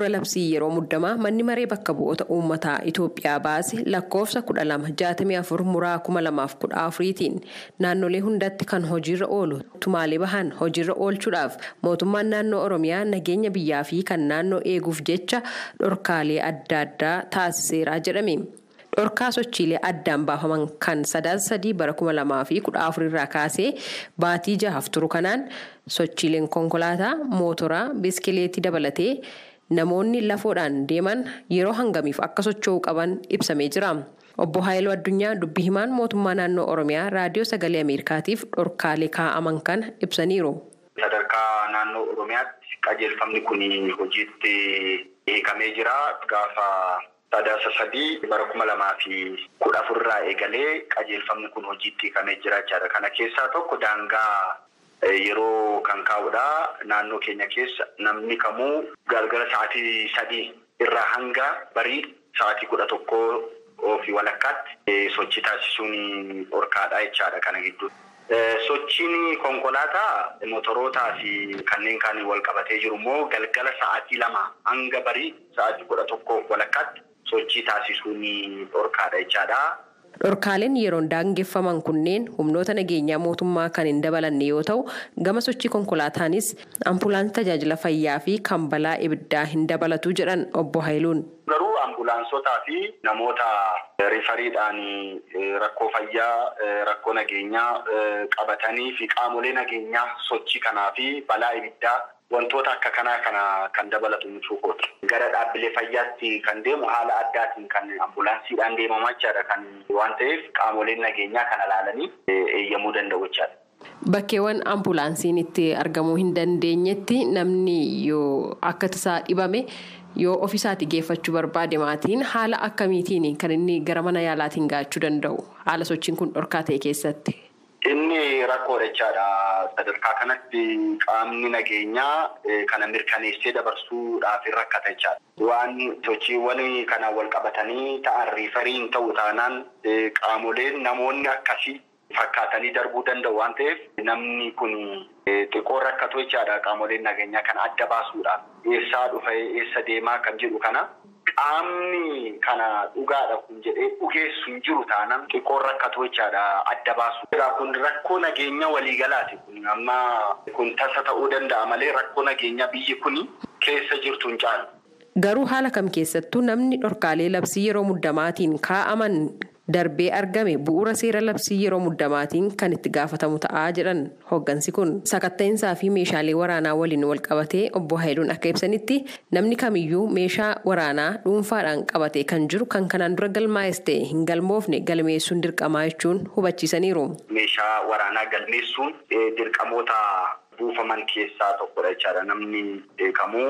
bu'uura labsii yeroo muddamaa manni maree bakka bu'oota uummataa Itoophiyaa baase lakkoofsa kudha lama jaatamii afur muraa kuma lamaaf kudha afuriitiin naannolee hundatti kan hojiirra oolu tumaalee bahan hojiirra oolchuudhaaf mootummaan naannoo Oromiyaa nageenya biyyaa fi kan naannoo eeguuf jecha dhorkaalee adda addaa taasiseera jedhame. dhorkaa sochiilee addaan baafaman kan sadaasa sadii bara kuma lamaa fi kudha afur irraa kaasee baatii jahaaf turu kanaan sochiileen konkolaataa mootoraa biskileetii dabalatee namoonni lafoodhaan deeman yeroo hangamiif akka socho'uu qaban ibsamee jira. obbo Haayiluu Addunyaa dubbii himaan mootummaa naannoo Oromiyaa raadiyoo sagalee Ameerikaatiif dhorkaalee kaa'aman kana ibsaniiru. Sadarkaa naannoo Oromiyaatti qajeelfamni kun hojiitti hiikamee jira gaafa. Sadaasa sadii bara kuma lamaa fi kudha afurraa eegalee qajeelfamni kun hojiitti hiikamee jira jechaadha. Kana keessaa tokko daangaa yeroo kan kaa'udha. Naannoo keenya keessa namni kamuu galgala sa'aatii sadii irraa hanga barii sa'aatii kudha tokkoo fi walakkaatti sochii taasisuun dhorkaadha jechaadha kana gidduu. Sochiin konkolaataa motorootaa fi kanneen kaan wal qabatee jiru immoo galgala sa'aatii lama hanga barii sa'aatii kudha tokkoo walakkaatti. sochii taasisuun dhorkaadha jechaadha. Dhorkaaleen yeroon daangeffaman kunneen humnoota nageenyaa mootummaa kan hin dabalanne yoo ta'u gama sochii konkolaataanis ambulaansii tajaajila fayyaa fi kan balaa ibiddaa hin dabalatu jedhan obbo Haayiluun. Garuu ambulaansotaa fi namoota rifariidhaan rakkoo fayyaa rakkoo nageenyaa qabatanii fi qaamolee nageenyaa sochii kanaa fi balaa ibiddaa. Wantoota akka kanaa kana kan dabalatu jechuudha. Gara dhaabbilee fayyaatti kan deemu haala addaatiin kan ambulaansiidhaan deemamaa jechaadha kan waan ta'eef qaamoleen nageenyaa kana ilaalanii eeyyamuu danda'u jechaadha. Bakkeewwan ambulaansiin itti argamuu hin dandeenyetti namni yoo akka tasaa dhibame yoo ofiisaatti geeffachuu barbaade maatiin haala akkamiitiin kan inni gara mana yaalaatiin gaachuu danda'u haala sochiin kun dhorkaa ta'e keessatti. Inni rakkoodha jechaadha. Sadarkaa kanatti qaamni nageenyaa kana mirkaneessee dabarsuudhaaf rakkata jechaadha. Waan sochiiwwan kana wal qabatanii ta'an riifariin ta'u taanaan qaamoleen namoonni akkasii fakkaatanii darbuu danda'u waan ta'eef namni kun xiqqoo rakkatu jechaadha. Qaamoleen nageenyaa kana adda baasuudhaaf eessaa dhufa eessa deemaa kan jedhu kana. Qaamni kana dhugaadha kun jedhee dhugeessu hin jiru taanaan xiqqoon rakkatu jechaadha adda baasu. Kun rakkoo nageenya waliigalaati kun amma kun tasa ta'uu danda'a malee rakkoo nageenya biyyi kun keessa jirtu hin caalu. Garuu haala kam keessattuu namni dhorkaalee labsii yeroo muddamaatiin kaa'aman darbee argame bu'uura seera labsii yeroo muddamaatiin kan itti gaafatamu ta'aa jedhan hoggansi kun sakatta'insaa fi meeshaalee waraanaa waliin wal qabatee obbo Haayiluun akka ibsanitti namni kamiyyuu meeshaa waraanaa dhuunfaadhaan qabatee kan jiru kan kanaan dura galmaa'es ta'e hin galmoofne galmeessuun dirqamaa jechuun hubachiisaniiru. Meeshaa waraanaa galmeessuun dirqamoota buufaman keessaa tokkodha jechaadha namni beekamuu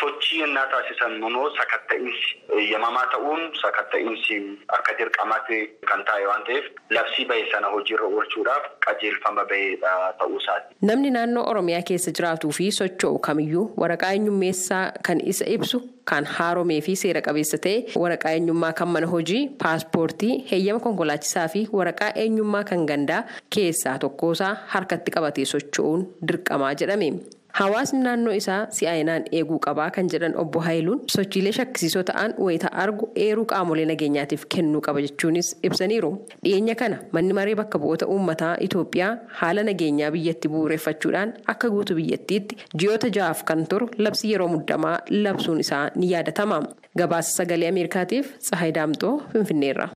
sochii innaa taasisan immoo sakatta'insi eeyyamamaa ta'uun sakatta'insi akka dirqamaatti kan taa'e waan ta'eef labsii bahe sana hojiirra oolchuudhaaf qajeelfama baheedha ta'uusaati. Namni naannoo Oromiyaa keessa jiraatuu fi socho'u kamiyyuu waraqaa eenyummeessaa kan isa ibsu kan haaromee fi seera qabeessa ta'e waraqaa eenyummaa kan mana hojii paaspoortii heeyyama konkolaachisaa fi waraqaa eenyummaa kan gandaa keessaa tokkosaa harkatti qabatee socho'uun dirqamaa jedhame. Hawaasni naannoo isaa si'aayinaan eeguu qabaa kan jedhan obbo Haayiluun sochiilee shakkisiisoo ta'an wayita argu eeruu qaamolee nageenyaatiif kennuu qaba jechuunis ibsaniiru. Dhiyeenya kana manni maree bakka bu'oota uummataa Itoophiyaa haala nageenyaa biyyatti bu'uureffachuudhaan akka guutuu biyyattiitti ji'oota ja'aaf kan turu labsii yeroo muddamaa labsuun isaa ni yaadatama. Gabaasa sagalee Ameerikaatiif Tsahaay Daamxoo Finfinneerra.